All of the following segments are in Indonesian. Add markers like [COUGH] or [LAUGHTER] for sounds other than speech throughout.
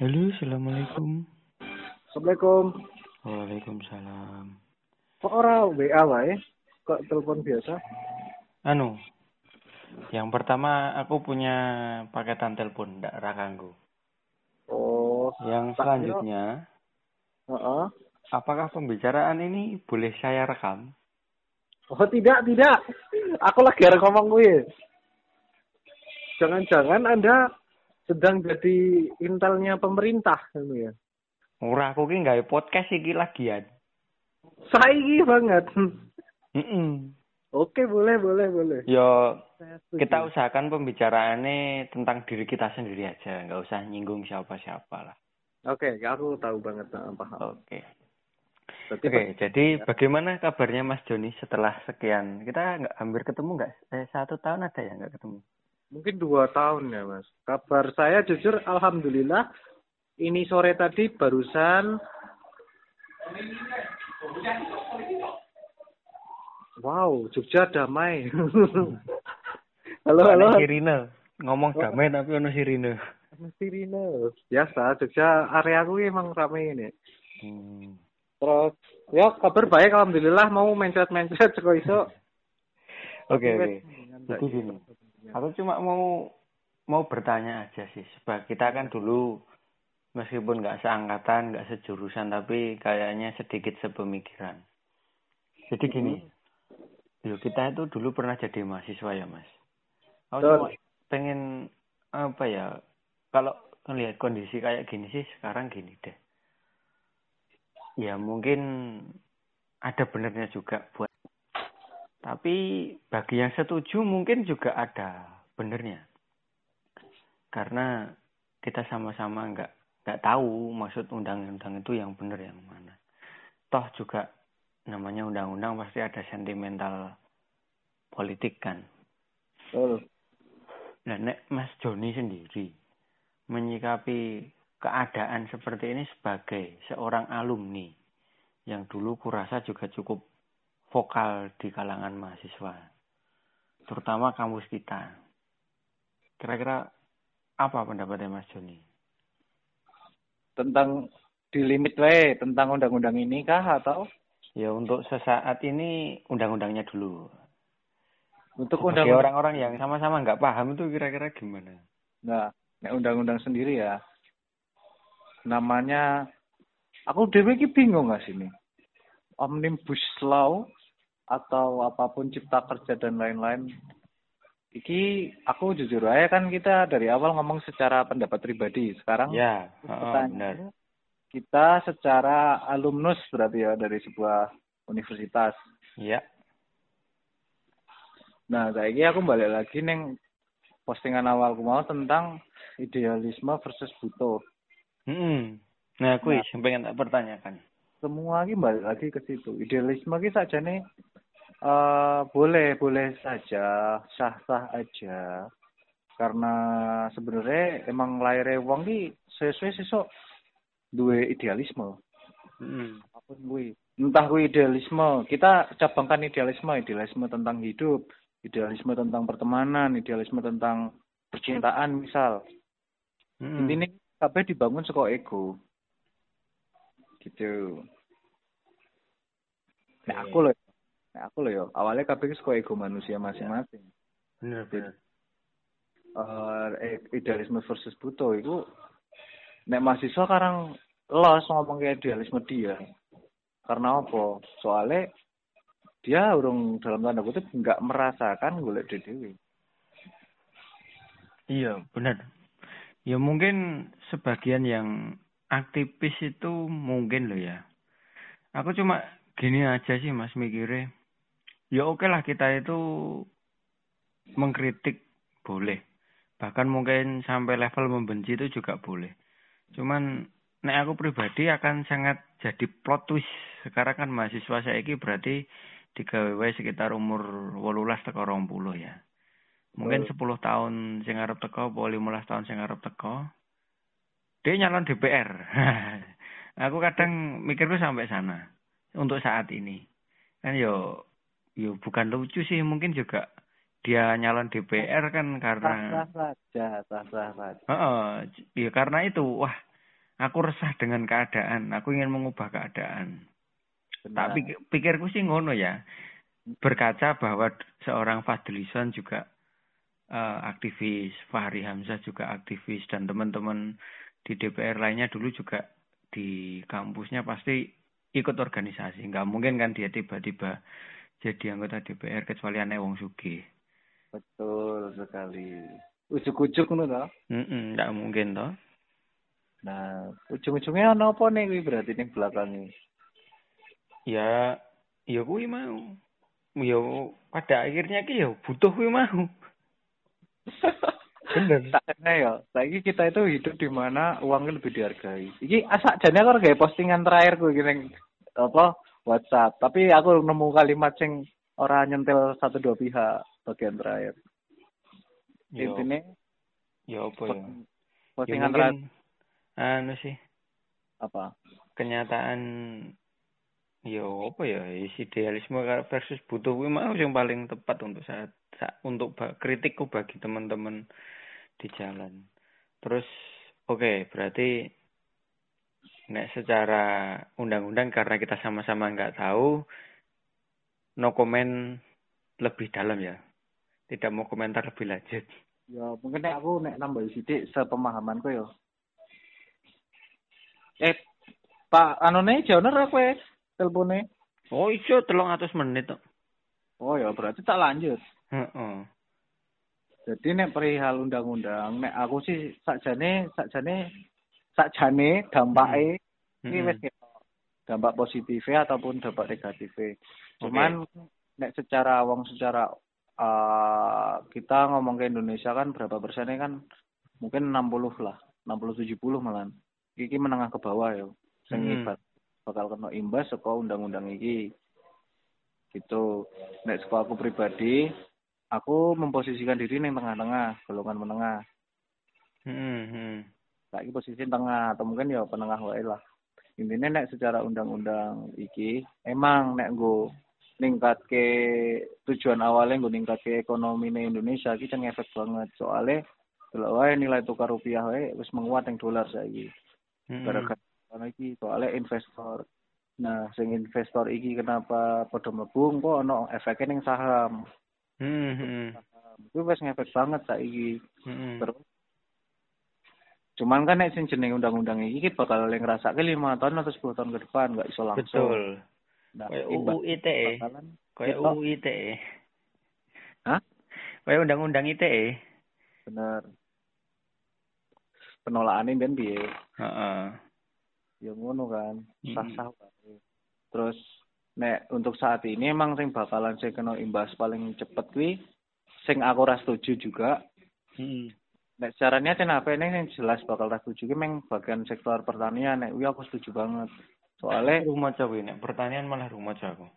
Halo, assalamualaikum. Assalamualaikum. Waalaikumsalam. Kok ora WA wae? Kok telepon biasa? Anu, yang pertama aku punya paketan telepon ndak rakanggu. Oh, Yang selanjutnya, heeh. apakah pembicaraan ini boleh saya rekam? Oh, tidak, tidak. Aku lagi arep ngomong kuwi. Jangan-jangan Anda sedang jadi intelnya pemerintah gitu ya. Ora aku ki nggawe podcast iki lagian. Saiki banget. Heeh. Oke, boleh, boleh, boleh. Yo kita usahakan pembicaraannya tentang diri kita sendiri aja, nggak usah nyinggung siapa-siapa lah. Oke, aku tahu banget paham. Oke. Berarti Oke, jadi bagaimana kabarnya Mas Joni setelah sekian? Kita nggak hampir ketemu nggak? Eh, satu tahun ada ya nggak ketemu? Mungkin dua tahun ya, Mas. Kabar saya jujur, alhamdulillah. Ini sore tadi barusan Wow, Jogja damai. [LAUGHS] halo, halo. Ono sirine. Ngomong damai tapi ono sirine. Sirine. Biasa, Jogja area aku emang rame ini. Hmm. Terus, ya kabar baik alhamdulillah mau mencret-mencret seko iso. [LAUGHS] Oke, oke. Aku cuma mau mau bertanya aja sih. Sebab kita kan dulu meskipun nggak seangkatan, nggak sejurusan, tapi kayaknya sedikit sepemikiran. Jadi gini, yuk kita itu dulu pernah jadi mahasiswa ya mas. Aku cuma pengen apa ya? Kalau ngelihat kondisi kayak gini sih sekarang gini deh. Ya mungkin ada benernya juga buat tapi bagi yang setuju mungkin juga ada benernya. Karena kita sama-sama nggak nggak tahu maksud undang-undang itu yang benar yang mana. Toh juga namanya undang-undang pasti ada sentimental politik kan. Betul. Nah, nek Mas Joni sendiri menyikapi keadaan seperti ini sebagai seorang alumni yang dulu kurasa juga cukup vokal di kalangan mahasiswa, terutama kampus kita. Kira-kira apa pendapatnya Mas Joni? Tentang di limit wae tentang undang-undang ini kah atau Ya untuk sesaat ini undang-undangnya dulu. untuk undang-undang orang-orang yang sama-sama nggak paham itu kira-kira gimana? Nah, undang-undang sendiri ya. Namanya aku dewe iki bingung nggak sini. Omnibus Law atau apa pun cipta kerja dan lain-lain. Iki aku jujur aja kan kita dari awal ngomong secara pendapat pribadi. Sekarang Ya, oh, kita secara alumnus berarti ya dari sebuah universitas. Ya, Nah, kayak gini aku balik lagi neng postingan awalku mau tentang idealisme versus butuh. Mm-mm. Nah, aku Nah. pengen tak pertanyakan. semua ini balik lagi ke situ. Idealisme ini saja nih eh boleh boleh saja sah sah aja. Karena sebenarnya emang lahirnya wong ki sesuai sesuk duwe idealisme. Mm. apa pun kuwi. Entah kuwi idealisme kita cabangkan idealisme idealisme tentang hidup idealisme tentang pertemanan idealisme tentang percintaan misal. Mm. intinya kabeh dibangun saka ego. Gitu. Nah aku loh nah aku loh ya awalnya kabeh saka ego manusia masing-masing Bener, bener. Eh, idealisme versus butuh itu nek mahasiswa sekarang los ngomong ke idealisme dia karena apa soalnya dia urung dalam tanda kutip nggak merasakan golek dewi Iya, benar. Ya mungkin sebagian yang aktivis itu mungkin loh ya. Aku cuma gini aja sih Mas mikirnya. Ya oke lah kita itu mengkritik boleh. Bahkan mungkin sampai level membenci itu juga boleh. Cuman nek aku pribadi akan sangat jadi plot twist. Sekarang kan mahasiswa saya ini berarti digawe wae sekitar umur 18 teko 20 ya. Mungkin 10 tahun sing arep teko, apa 15 tahun sing arep teko. Dia nyalon DPR. [LAUGHS] aku kadang mikirku sampai sana untuk saat ini. Kan yo yo bukan lucu sih, mungkin juga dia nyalon DPR kan karena sah sah saja sah sah saja Heeh, ya karena itu wah aku resah dengan keadaan, aku ingin mengubah keadaan. Benar. Tak pikir, pikirku sih ngono ya. Berkaca bahwa seorang Fadlison juga eh, aktivis, Fahri Hamzah juga aktivis dan teman-teman di DPR lainnya dulu juga di kampusnya pasti ikut organisasi. Nggak mungkin kan dia tiba-tiba jadi anggota DPR kecuali aneh wong sugih. Betul sekali. Ujuk-ujuk ngono toh. Mm nggak mungkin toh. Nah, ujung-ujungnya ono apa nih kuwi berarti ning belakangnya? Ya, ya kuwi mau. Ya pada akhirnya ki ya butuh kuwi mau. [LAUGHS] Bener. Sakjane ya, saiki kita itu hidup di mana uangnya lebih dihargai. Iki asak jane aku kayak postingan terakhir gue gini apa WhatsApp, tapi aku nemu kalimat sing ora nyentil satu dua pihak bagian terakhir. Yo, Intinya ya apa ya? Postingan terakhir anu sih apa? kenyataan ya apa ya isi idealisme versus butuh kuwi mau yang paling tepat untuk saat, saat untuk kritikku bagi teman-teman di jalan. Terus oke, berarti nek secara undang-undang karena kita sama-sama nggak tahu no comment lebih dalam ya. Tidak mau komentar lebih lanjut. Ya mungkin nek aku nek nambah sithik sepemahamanku ya. Eh, Pak anone joner aku telepone. Oh, iso 300 menit kok. Oh ya berarti tak lanjut. Heeh. Jadi nek perihal undang-undang, nek aku sih sakjane sakjane sakjane dampake ini Mm-mm. wis ketok. dampak positifnya ataupun dampak negatifnya. Cuman nek secara wong secara eh, kita ngomong ke Indonesia kan berapa persennya kan mungkin 60 lah, 60 70 malah. Iki menengah ke bawah ya. Sing Hmm. bakal kena imbas saka undang-undang iki. Gitu. Nek saka aku pribadi, aku memposisikan diri ning tengah-tengah, golongan menengah. Hmm, hmm. Saiki posisi tengah atau mungkin ya penengah wae lah. Intinya nek secara undang-undang iki emang nek nggo ningkatke tujuan awalnya nggo ningkatke ekonomi Indonesia iki kan ngefek banget soalnya delok wae nilai tukar rupiah wae wis menguat yang dolar saiki Hmm. gara-gara karena iki soalnya investor nah sing investor iki kenapa padha mlebu kok ono efeknya ning saham Hmm, hmm. itu wis ngefek banget saiki Hmm. terus cuman kan nek sing jeneng undang-undang iki bakal yang ngrasake lima tahun atau 10 tahun ke depan nggak iso langsung Betul. nah Kayak UU ITE. Kayak. UU ITE. Hah? Kayak undang-undang ITE. bener penolakannya ben piye Heeh. ya ngono kan sah-sah wae terus nek untuk saat ini emang sing bakalan sing kena imbas paling cepet kuwi sing aku ora setuju juga Hmm. Nek secara niat apa ini yang jelas bakal ora setuju ki meng bagian sektor pertanian nek kuwi aku setuju banget soalnya rumah kuwi nek pertanian malah rumah aku.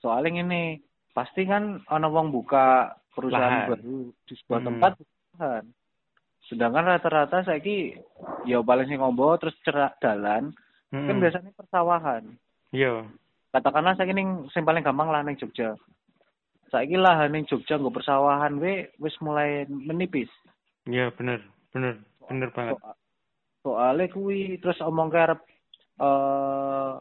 soalnya ini pasti kan ana wong buka perusahaan Lahan. baru di sebuah Hmm. tempat lahan. sedangkan rata-rata saiki ya paling sing ngombo terus cerak dalan Hmm. kan biasanya persawahan Iya. katakanlah saiki ning sing paling gampang lah ning Jogja saiki lahan ning Jogja nggo persawahan we wis mulai menipis Iya, bener. Bener. Bener banget. So- soalnya kuwi terus omong ke arep eh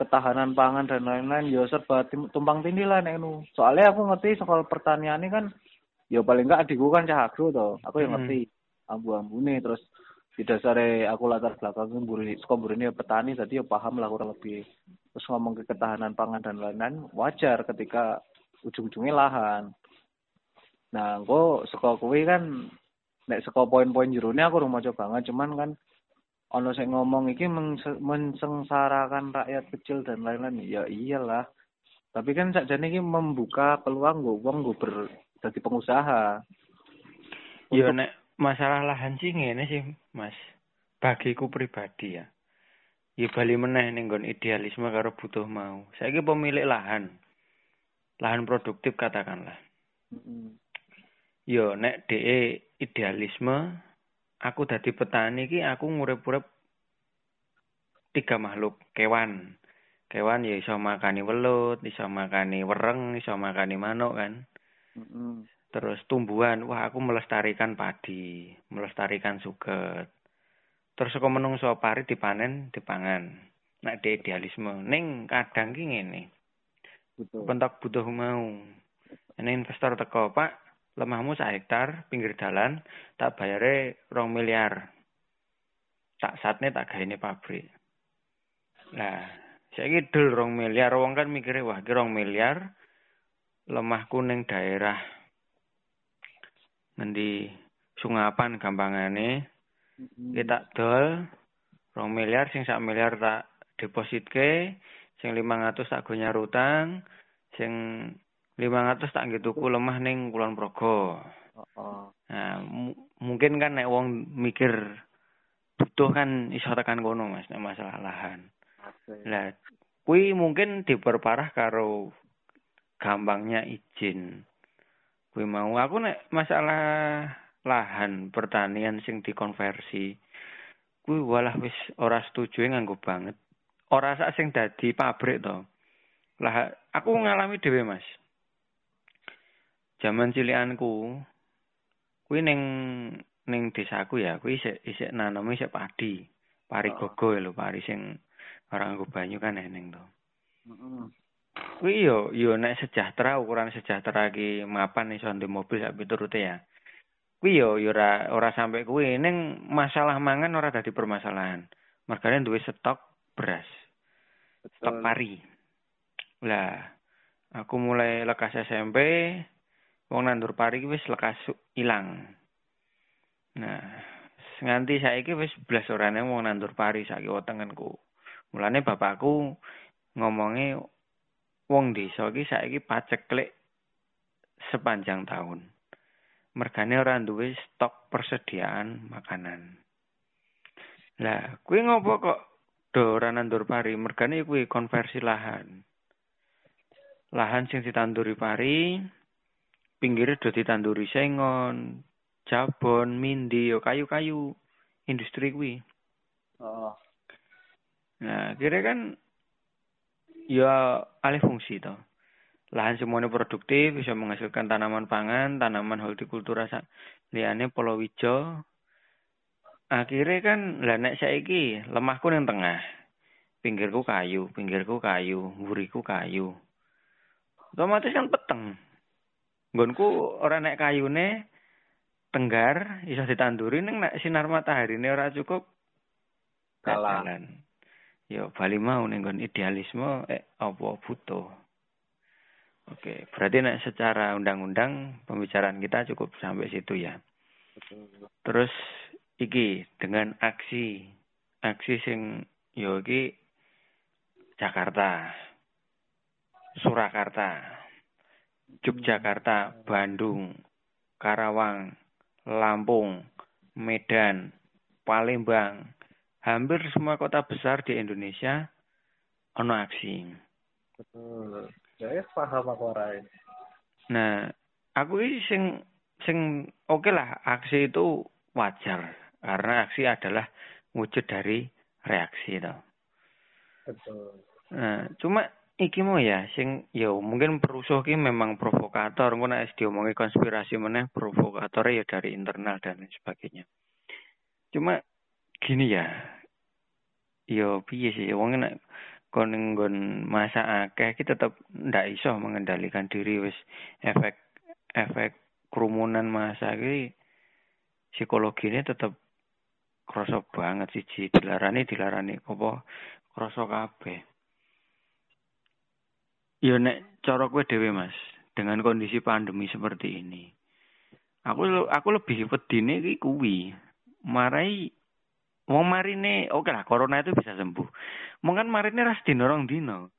ketahanan pangan dan lain-lain ya serba tumpang tindih lah nek. Soalnya aku ngerti soal pertanian ini kan ya paling enggak adikku kan cah agro to. Aku yang Hmm. ngerti ambu-ambune terus didasare aku latar belakang mburi saka mburine ya petani tadi ya paham lah kurang lebih. Terus ngomong ke ketahanan pangan dan lain-lain wajar ketika ujung-ujungnya lahan. Nah, engko saka kuwi kan nek saka poin-poin jerone aku rumah coba banget cuman kan ono sing ngomong iki mensengsarakan rakyat kecil dan lain-lain ya iyalah tapi kan sakjane iki membuka peluang nggo wong nggo ber dadi pengusaha Iya, Untuk- nek masalah lahan sih ngene sih, Mas. Bagiku pribadi ya. Ya bali meneh ning nggon idealisme karo butuh mau. Saiki pemilik lahan. Lahan produktif katakanlah. Mm-mm. Yo nek DE idealisme aku dadi petani iki aku ngurip-urip tiga makhluk kewan. Kewan ya iso makani welut, iso makani wereng, iso makani manuk kan. Terus tumbuhan, wah aku melestarikan padi, melestarikan suket. Terus saka menungso pari dipanen, dipangan. Nek di idealisme ning kadang ki ngene. Pentok butuh mau. Ini investor teko, Pak, lemahmu sak hektar pinggir dalan, tak bayare rong miliar. Tak satne tak gaene pabrik. Nah, saya dul rong miliar, wong kan mikirnya, wah, ki rong miliar, lemah kuning daerah ngendi sungapan gampangane Mm-mm. kita dol rong miliar sing sak miliar tak depositke sing 500 tak go nyar utang sing 500 tak nggih tuku lemah ning Kulon Progo. Heeh. nah mu- mungkin kan nek wong mikir butuh kan iso tekan kono Mas nek masalah lahan. Lah kuwi mungkin diperparah karo gampangnya izin. Kuwi mau. Aku nek masalah lahan pertanian sing dikonversi kuwi walah wis ora setuju nganggo banget. Ora sak sing dadi pabrik to. Lah aku ngalami dhewe Mas jaman cilikanku kuwi ning ning desaku ya kuwi isik isik nanemi isik padi pari Oh. gogo lho pari sing ora banyu kan eneng to Heeh. Kuwi yo yo nek sejahtera ukuran sejahtera ki mapan iso ndek mobil sak piturute ya. Kuwi yo yo ora ora sampe kuwi ning masalah mangan ora dadi permasalahan. Mergane duwe stok beras, stok pari. Lah, aku mulai lekas SMP, wong nandur pari wis lekas su- ilang. Nah, nganti saiki wis blas orane wong nandur pari saiki wetengenku. Mulane bapakku ngomonge wong desa iki saiki paceklik sepanjang tahun. Mergane ora duwe stok persediaan makanan. Lah, kuwi ngopo kok do ora nandur pari? Mergane kuwi konversi lahan. Lahan sing ditanduri pari, pinggire do ditanduri sengon, jabon, mindi, yo kayu-kayu industri kuwi. Heeh. Nah, kira kan ya alih fungsi toh. Lahan semuanya produktif, bisa menghasilkan tanaman pangan, tanaman hortikultura sak liyane palawija. Akhirnya kan lah nek saiki lemahku ning tengah. Pinggirku kayu, pinggirku kayu, mburiku kayu. Otomatis kan peteng. Nggonku ora nek kayune tenggar iso ditanduri ning nek sinar mataharine ora cukup Kalah. Yo bali mau ning nggon idealisme eh apa butuh. Oke, berarti nek secara undang-undang pembicaraan kita cukup sampai situ ya. Terus iki dengan aksi aksi sing yo iki Jakarta, Surakarta, Yogyakarta, Bandung, Karawang, Lampung, Medan, Palembang, hampir semua kota besar di Indonesia ono aksi. Betul. Ya, paham aku. Nah, aku ini sing sing oke lah aksi itu wajar karena aksi adalah wujud dari reaksi toh. Betul. Nah, cuma iki mau ya sing ya mungkin perusuh ki memang provokator, engko nek diomongi konspirasi meneh provokator ya dari internal dan lain sebagainya. Cuma gini ya. Yo piye sih wong nek kon nggon masa akeh ki tetep ndak iso mengendalikan diri wis efek efek kerumunan masa ki psikologinya tetep krasa banget siji dilarani dilarani apa krasa kabeh. Ya nek cara kowe dhewe Mas, dengan kondisi pandemi seperti ini. Aku aku lebih pedine iki kuwi. Marai wong marine oke lah corona itu bisa sembuh. Mungkin marine ras dino rong dino.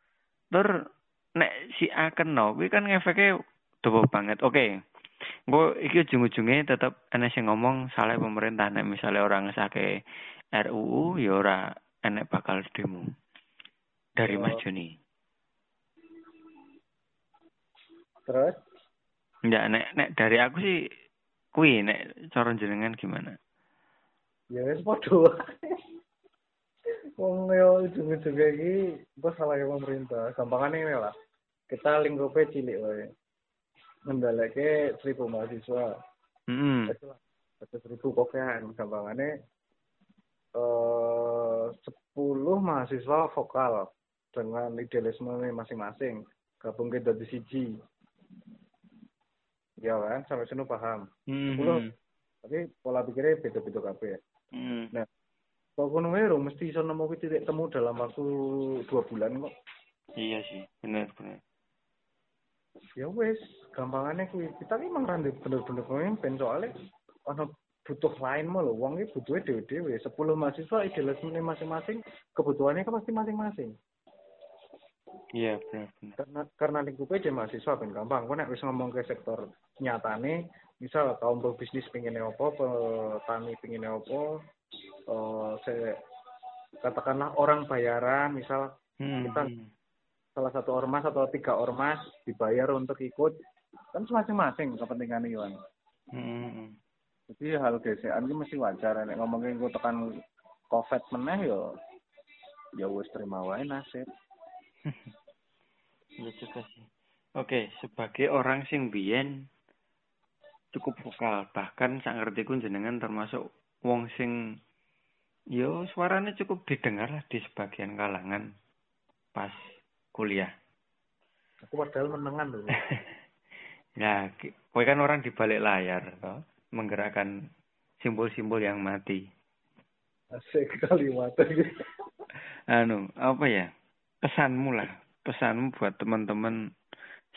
Tur nek si akeno kuwi kan ngefeke dobo banget. Oke. Engko iki ujung-ujunge tetep ana sing ngomong salah pemerintah nek misalnya orang ngesake RUU ya ora enek bakal demo. Dari Mas Oh. Joni. Terus Enggak, nek nek dari aku sih kuwi nek cara jenengan gimana? ya wis padha. Wong yo ujung-ujungnya iki bos salah pemerintah. Gampangane ini lah. Kita lingkupnya cilik wae. Mendaleke seribu mahasiswa. Heeh. Lah. Satu seribu kokean. Gampangane eh sepuluh mahasiswa vokal dengan idealisme masing-masing gabung ke dari siji ya kan? Sampai sini paham. Hmm. Sepuluh. tapi pola pikirnya beda-beda kabeh Hmm. Nah, kok kono wae lho, mesti iso nemu titik temu dalam waktu dua bulan kok. Iya sih, benar benar. ya wes gampangannya kuwi. Kita ki emang rande bener-bener pemimpin soalnya ono butuh lain mah lho. Wong iki butuhnya dhewe-dhewe. 10 mahasiswa idealisme masing-masing kebutuhannya kan pasti masing-masing Iya benar benar. karena karena lingkupnya jadi mahasiswa ben gampang kok nek wis ngomong ke sektor nyatane misal kaum pebisnis pengen apa petani pengen apa eh se katakanlah orang bayaran misal Hmm. Kita- salah satu ormas atau tiga ormas dibayar untuk ikut kan masing-masing kepentingan Iwan Hmm. jadi hal gesekan itu mesti wajar nek ngomongin gue tekan covid meneh yo ya wis terima wae nasib [LAUGHS] Iya juga sih. Oke, sebagai orang sing biyen cukup vokal, bahkan sak ngertiku jenengan termasuk wong sing yo suaranya cukup didengar lah di sebagian kalangan pas kuliah. aku padahal menengan dulu [LAUGHS] Nah, kowe kan orang di balik layar, toh, menggerakkan simbol-simbol yang mati. asik gitu Anu, apa ya? Pesanmu lah, pesanmu buat teman-teman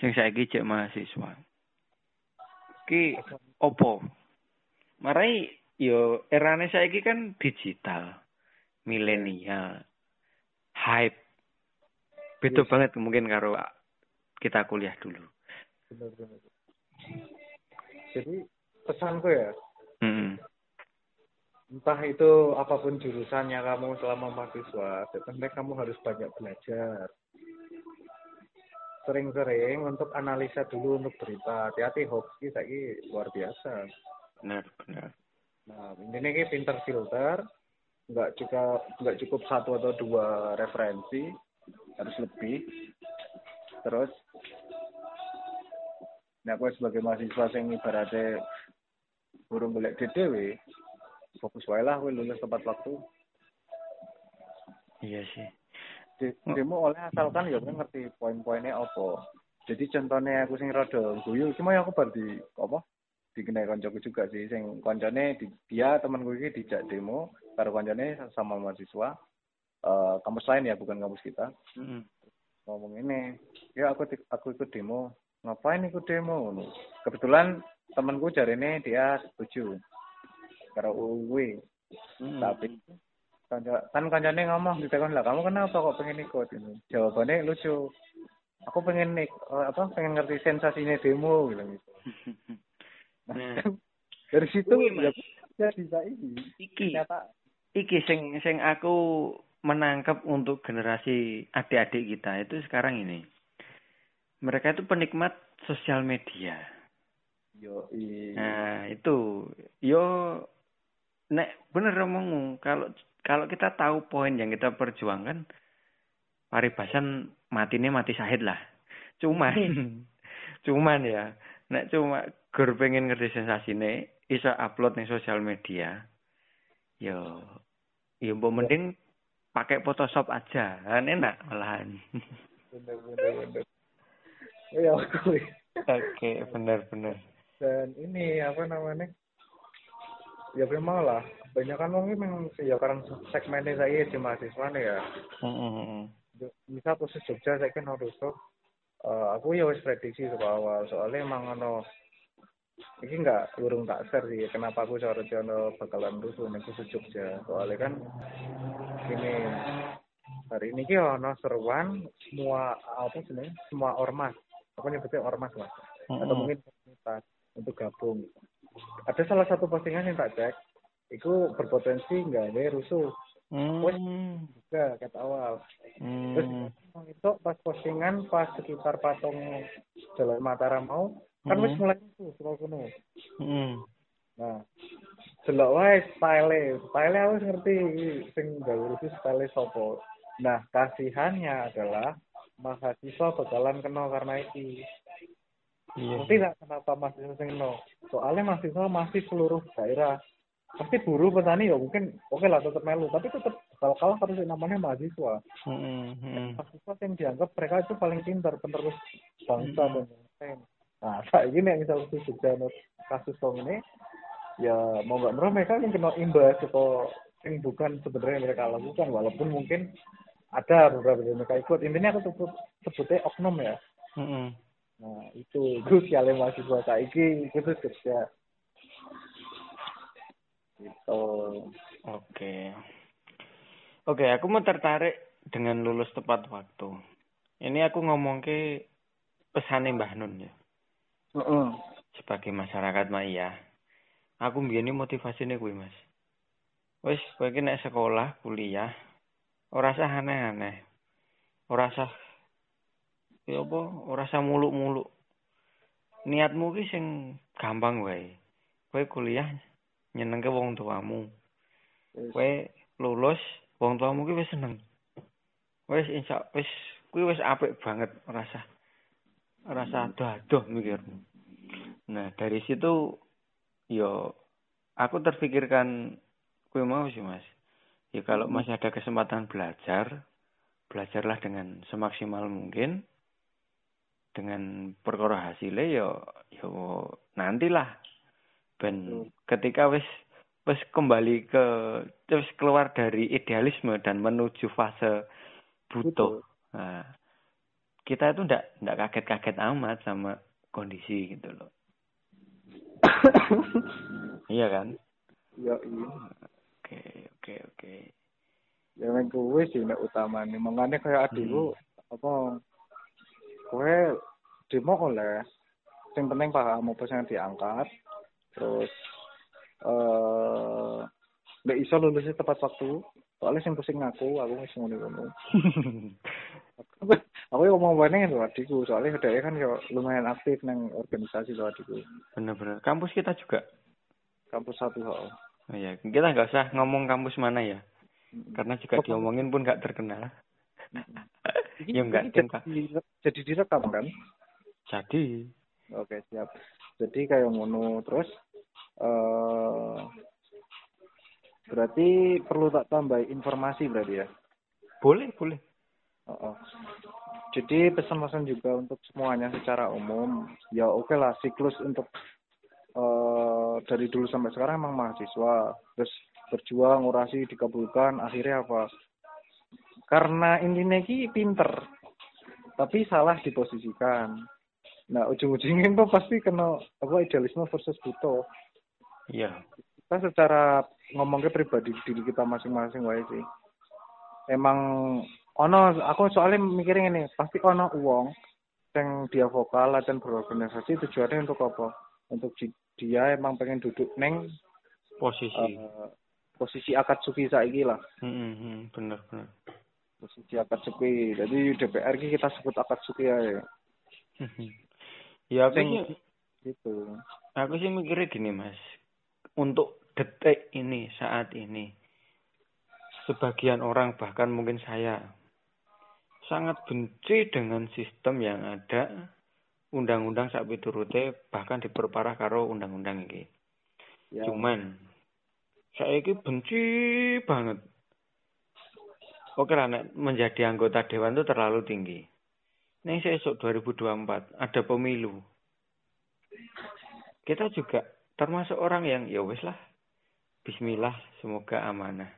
sing saiki cek mahasiswa. Ki opo? Marai yo erane saiki kan digital, milenial, hype. Beda Yes. banget mungkin karo kita kuliah dulu. benar-benar jadi pesanku ya Hmm. entah itu apa pun jurusannya kamu selama mahasiswa, yang penting kamu harus banyak belajar. Sering-sering untuk analisa dulu untuk berita. Hati-hati hoax ini saiki luar biasa. Benar, benar. Nah, ini ini pinter filter, nggak cukup nggak cukup satu atau dua referensi, harus lebih. Terus, nah aku sebagai mahasiswa yang ibaratnya burung golek DDW, fokus wae lah kowe lulus tepat waktu. Iya sih. Di- Demo oleh asalkan ya ngerti poin-poinnya apa. Jadi contohnya aku sing rada guyu, cuma ya aku baru di apa? Dikenai koncoku juga sih, sing koncone di, dia temanku iki dijak demo karo koncone sama mahasiswa eh kampus lain ya, bukan kampus kita. Mm. Ngomong ini, ya aku aku ikut demo. Ngapain ikut demo? Kebetulan temanku jarine dia setuju karo UUW. Mm. Tapi kanca kan kancane ngomong ditakon lah kamu kenapa kok pengen ikut? Ini jawabannya lucu. Aku pengen nik eh, apa pengen ngerti sensasinya demo gitu. [LAUGHS] Nah, [LAUGHS] dari situ Kuwi, ya jadi ini. Iki. Ternyata iki sing sing aku menangkap untuk generasi adik-adik kita itu sekarang ini. Mereka itu penikmat sosial media. yo i Nah, itu. Yo nek bener omongmu kalau kalau kita tahu poin yang kita perjuangkan paribasan matine mati sahid lah. Cuman [LAUGHS] cuman ya nek cuma gur pengen ngerti sensasine iso upload ning sosial media yo yo mbok mending pakai Photoshop aja. Kan enak malahan. bener. Bener bener ya. Aku Oke, benar-benar. dan ini apa namanya? Ya memang lah kebanyakan wong ini memang ya karena segmennya saya di mahasiswa nih ya. Heeh. misal khusus Jogja saya kan harus tuh eh, aku ya wis prediksi saka awal. Soalnya emang ono ini nggak urung tak share sih kenapa aku cara jono bakalan rusuh nih khusus Jogja. Soalnya kan ini hari ini ki ono seruan semua apa sih semua ormas. Aku nyebutnya ormas lah atau mungkin komunitas untuk gabung. Ada salah satu postingan yang tak cek itu berpotensi nggak ada rusuh Hmm. juga kata awal Terus Hmm. itu pas postingan pas sekitar patung Jalan Mataram mau kan wis Mhm. mulai tuh soal kuno. Hmm. Nah, delok wae style, style wis ngerti sing gawe itu style sopo. Nah, kasihannya adalah mahasiswa bakalan kena karena itu. Iya. Ngerti nggak kenapa mahasiswa sing kena? Soalnya mahasiswa masih seluruh daerah. Pasti buruh petani ya mungkin oke lah tetap melu, tapi tetap bakal kalah harus namanya mahasiswa. Hmm, hmm. mahasiswa yang dianggap mereka itu paling pintar penerus bangsa Hmm. dan lain nah saat ini yang misal itu no- kasus tong ini ya mau nggak mau mereka yang kena imbas atau yang bukan sebenarnya mereka lakukan. Walaupun mungkin ada beberapa yang mereka ikut. Intinya aku sebut sebutnya oknum ya. Hmm. nah itu itu sialnya mahasiswa saiki itu kerja gitu Oke. Oke, aku mau tertarik dengan lulus tepat waktu. Ini aku ngomong ke pesane Mbah Nun ya. Heeh. Sebagai masyarakat Maya. Aku mbiyene motivasine kuwi, Mas. Wis, kowe iki nek sekolah, kuliah, ora usah aneh-aneh. Ora usah ya apa, ora usah muluk-muluk. Niatmu ki sing gampang wae. Kowe kuliah nyenengke wong tuamu. Wis. kowe lulus wong tuamu ki wis seneng wis insya wis kuwi wis apik banget rasa rasa adoh-adoh mikirmu nah dari situ yo aku terpikirkan kuwi mau sih mas ya kalau Hmm. masih ada kesempatan belajar belajarlah dengan semaksimal mungkin dengan perkara hasilnya yo yo nantilah ben Betul. ketika wis wis kembali ke terus keluar dari idealisme dan menuju fase butuh. Nah, kita itu ndak ndak kaget-kaget amat sama kondisi gitu loh. [COUGHS] Iya kan? ya iya Oke, oke, oke. ya nek kowe sih nek utamane mangane kaya adikku apa kowe demo oleh sing penting paham apa sing diangkat terus eh nek iso lulusnya tepat waktu soalnya sing pusing aku aku wis ngono ngono [LAUGHS] aku yang ngomong banyak lho adikku soalnya dia kan yo lumayan aktif nang organisasi lho adikku Bener-bener. Kampus kita juga. kampus satu ho Oh ya, kita nggak usah ngomong kampus mana ya. Karena juga Apa? diomongin pun nggak terkenal. [LAUGHS] Ya enggak, jadi, jadi direkam kan Jadi, Oke siap. Jadi kayak ngono terus eh berarti perlu tak tambah informasi berarti ya. boleh, boleh. Oh, oh. Jadi pesan-pesan juga untuk semuanya secara umum. Ya oke lah siklus untuk eh dari dulu sampai sekarang emang mahasiswa. Terus berjuang, orasi dikabulkan, akhirnya apa? Karena intinya ki pinter, tapi salah diposisikan. Nah ujung-ujungnya itu pasti kena apa idealisme versus butuh. Iya. Kita secara ngomongnya pribadi diri kita masing-masing wae sih. Emang ono aku soalnya mikirin ini pasti ono uang yang dia vokal dan berorganisasi tujuannya untuk apa? Untuk di- dia emang pengen duduk neng Posisi. eh, posisi akatsuki saiki lah. Hmm, hmm, bener, bener. Posisi akatsuki. Jadi DPR ki kita sebut akatsuki ya. Ya aku sih, Gitu. aku sih mikirnya gini mas. Untuk detik ini, saat ini, sebagian orang bahkan mungkin saya sangat benci dengan sistem yang ada undang-undang sak piturute bahkan diperparah karo undang-undang iki. Ya. Cuman saya ini benci banget. Oke lah, menjadi anggota dewan itu terlalu tinggi. Nih esok 2024 ada pemilu. Kita juga termasuk orang yang ya wis lah. Bismillah, semoga amanah.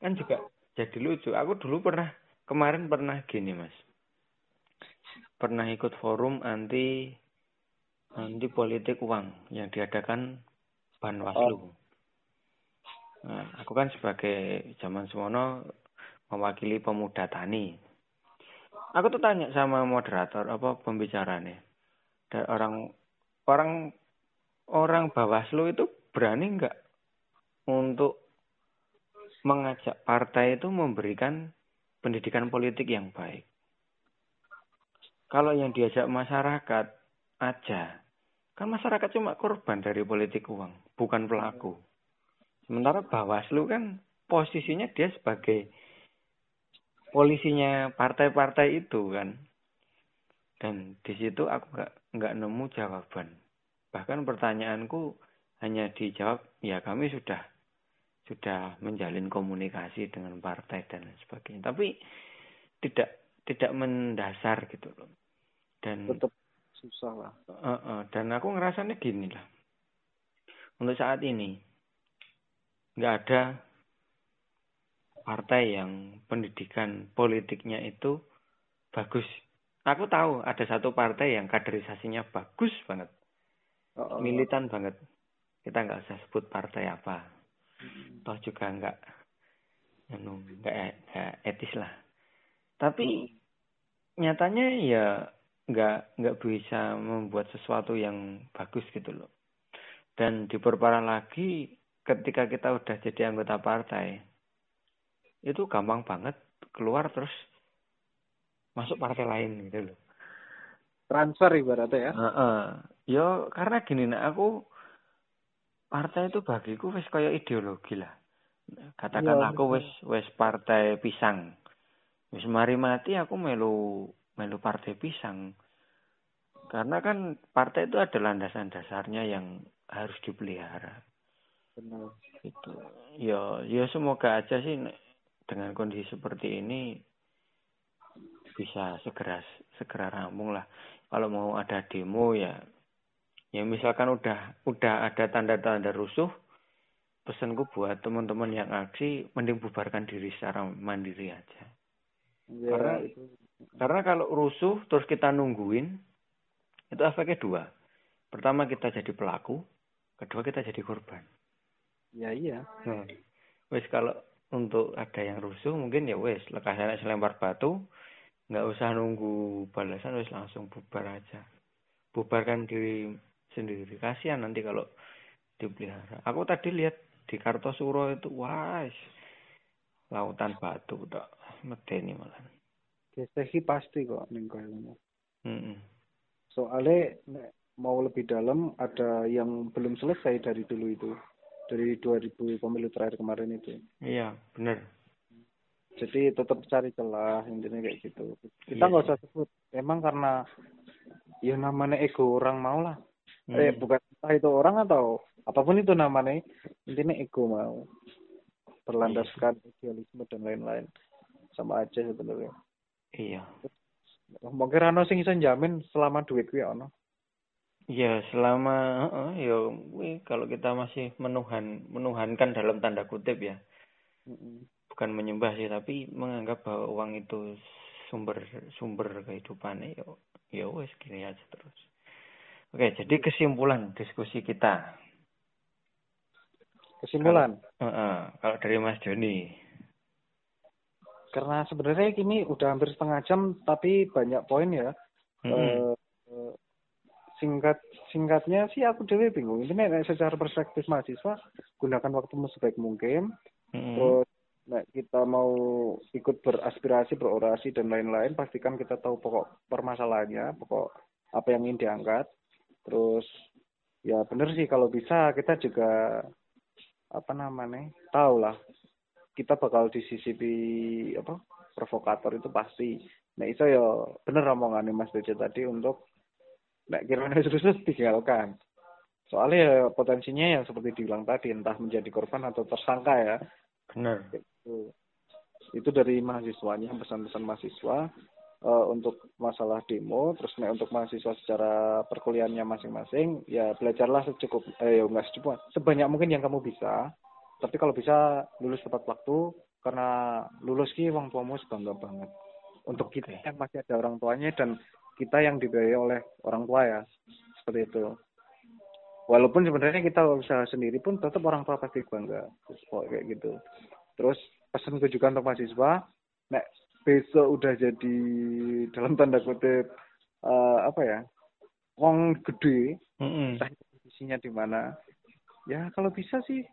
Kan juga jadi lucu. Aku dulu pernah kemarin pernah gini mas. Pernah ikut forum anti anti politik uang yang diadakan Banwaslu. Nah, aku kan sebagai zaman semono mewakili pemuda tani. Aku tuh tanya sama moderator apa pembicaranya. Dan orang orang orang Bawaslu itu berani nggak untuk mengajak partai itu memberikan pendidikan politik yang baik. Kalau yang diajak masyarakat aja, kan masyarakat cuma korban dari politik uang, bukan pelaku. Sementara Bawaslu kan posisinya dia sebagai polisinya partai-partai itu kan. Dan di situ aku nggak nggak nemu jawaban. Bahkan pertanyaanku hanya dijawab, ya kami sudah sudah menjalin komunikasi dengan partai dan lain sebagainya. Tapi tidak tidak mendasar gitu loh. Dan tetap susah lah. Uh, uh, dan aku ngerasanya gini lah. Untuk saat ini nggak ada partai yang pendidikan politiknya itu bagus. Aku tahu ada satu partai yang kaderisasinya bagus banget. Oh, oh. Militan banget. Kita nggak usah sebut partai apa. Hmm. Toh juga nggak nggak nggak etis lah. Tapi hmm. nyatanya ya nggak nggak bisa membuat sesuatu yang bagus gitu loh. Dan diperparah lagi ketika kita udah jadi anggota partai, itu gampang banget keluar terus masuk partai lain gitu loh. Transfer ibaratnya ya? Uh -uh. Yo karena gini nah aku partai itu bagiku wes kayak ideologi lah. Katakan ya, aku wes wes partai pisang. Wes mari mati aku melu melu partai pisang. Karena kan partai itu ada landasan dasarnya yang harus dipelihara. Benar. Itu. Ya, ya semoga aja sih dengan kondisi seperti ini bisa segera segera rampung lah. Kalau mau ada demo ya ya misalkan udah udah ada tanda-tanda rusuh pesanku buat teman-teman yang aksi mending bubarkan diri secara mandiri aja. Ya, karena itu. karena kalau rusuh terus kita nungguin itu efeknya dua. Pertama kita jadi pelaku, kedua kita jadi korban. Ya iya. Nah, wes kalau untuk ada yang rusuh mungkin ya wes lekas anak selempar batu, nggak usah nunggu balasan wes langsung bubar aja. Bubarkan diri sendiri. Kasihan nanti kalau dipelihara. Aku tadi lihat di Kartosuro itu wah lautan batu udah medeni malah. Geseki pasti kok ning koyo Mm -mm soalnya mau lebih dalam ada yang belum selesai dari dulu itu dari 2000 pemilu terakhir kemarin itu. Iya benar. Jadi tetap cari celah intinya kayak gitu. Kita iya, nggak iya, usah sebut. Emang karena ya namanya ego orang mau lah. Hmm. eh bukan entah itu orang atau apa pun itu namanya intinya ego mau. Berlandaskan iya. idealisme dan lain-lain. Sama aja sebenarnya. Iya. Mungkin rano sing iso jamin selama duit kuwi ono. Ya selama uh, ya kalau kita masih menuhan menuhankan dalam tanda kutip ya. Bukan menyembah sih tapi menganggap bahwa uang itu sumber sumber kehidupan ya ya wes gini aja terus. Oke, jadi kesimpulan diskusi kita. Kesimpulan. Kalau, uh, uh, kalau dari Mas Joni karena sebenarnya ini udah hampir setengah jam tapi banyak poin ya mm -hmm. uh, singkat singkatnya sih aku dewe bingung. Ini nek secara perspektif mahasiswa gunakan waktumu sebaik mungkin. Mm -hmm. terus nek kita mau ikut beraspirasi berorasi dan lain-lain pastikan kita tahu pokok permasalahannya pokok apa yang ingin diangkat. Terus ya bener sih kalau bisa kita juga apa namanya tahu lah kita bakal disisipi apa provokator itu pasti. Nah itu ya bener omongannya Mas Deja tadi untuk nek kira terus tinggalkan soalnya ya potensinya yang seperti dibilang tadi entah menjadi korban atau tersangka ya. Benar. Itu itu dari mahasiswanya pesan-pesan mahasiswa uh, untuk masalah demo terus nek untuk mahasiswa secara perkuliahannya masing-masing ya belajarlah secukup eh ya enggak secukup sebanyak mungkin yang kamu bisa. Tapi kalau bisa lulus tepat waktu karena lulus ki uang tuamu bangga banget. Untuk kita yang masih ada orang tuanya dan kita yang dibiayai oleh orang tua ya seperti itu walaupun sebenarnya kita usaha sendiri pun tetap orang tua pasti bangga terus kayak gitu terus pesan juga untuk mahasiswa nek besok udah jadi dalam tanda kutip uh, apa ya uang gede mm -hmm. isinya di mana ya kalau bisa sih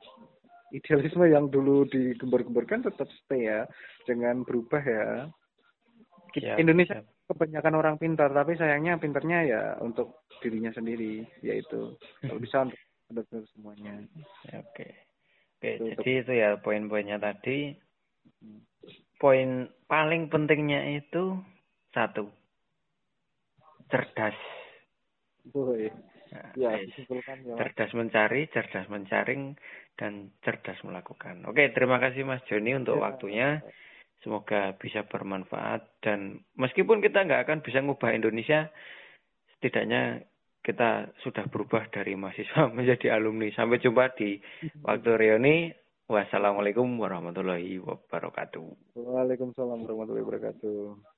idealisme yang dulu digembar-gemborkan tetap stay ya, dengan berubah ya. Kita, ya, Indonesia ya. Kebanyakan orang pintar, tapi sayangnya pintarnya ya untuk dirinya sendiri, yaitu kalau bisa untuk benar semuanya. Ya, oke, oke. Itu, jadi itu ya poin-poinnya tadi. Poin paling pentingnya itu satu, cerdas. Boy. Ya, ya. Mas. cerdas mencari, cerdas mencaring, dan cerdas melakukan. Oke, terima kasih Mas Joni untuk Ya. waktunya. Semoga bisa bermanfaat dan meskipun kita nggak akan bisa ngubah Indonesia, setidaknya kita sudah berubah dari mahasiswa [LAUGHS] menjadi alumni. Sampai jumpa di waktu reuni. Wassalamualaikum warahmatullahi wabarakatuh. Waalaikumsalam warahmatullahi wabarakatuh.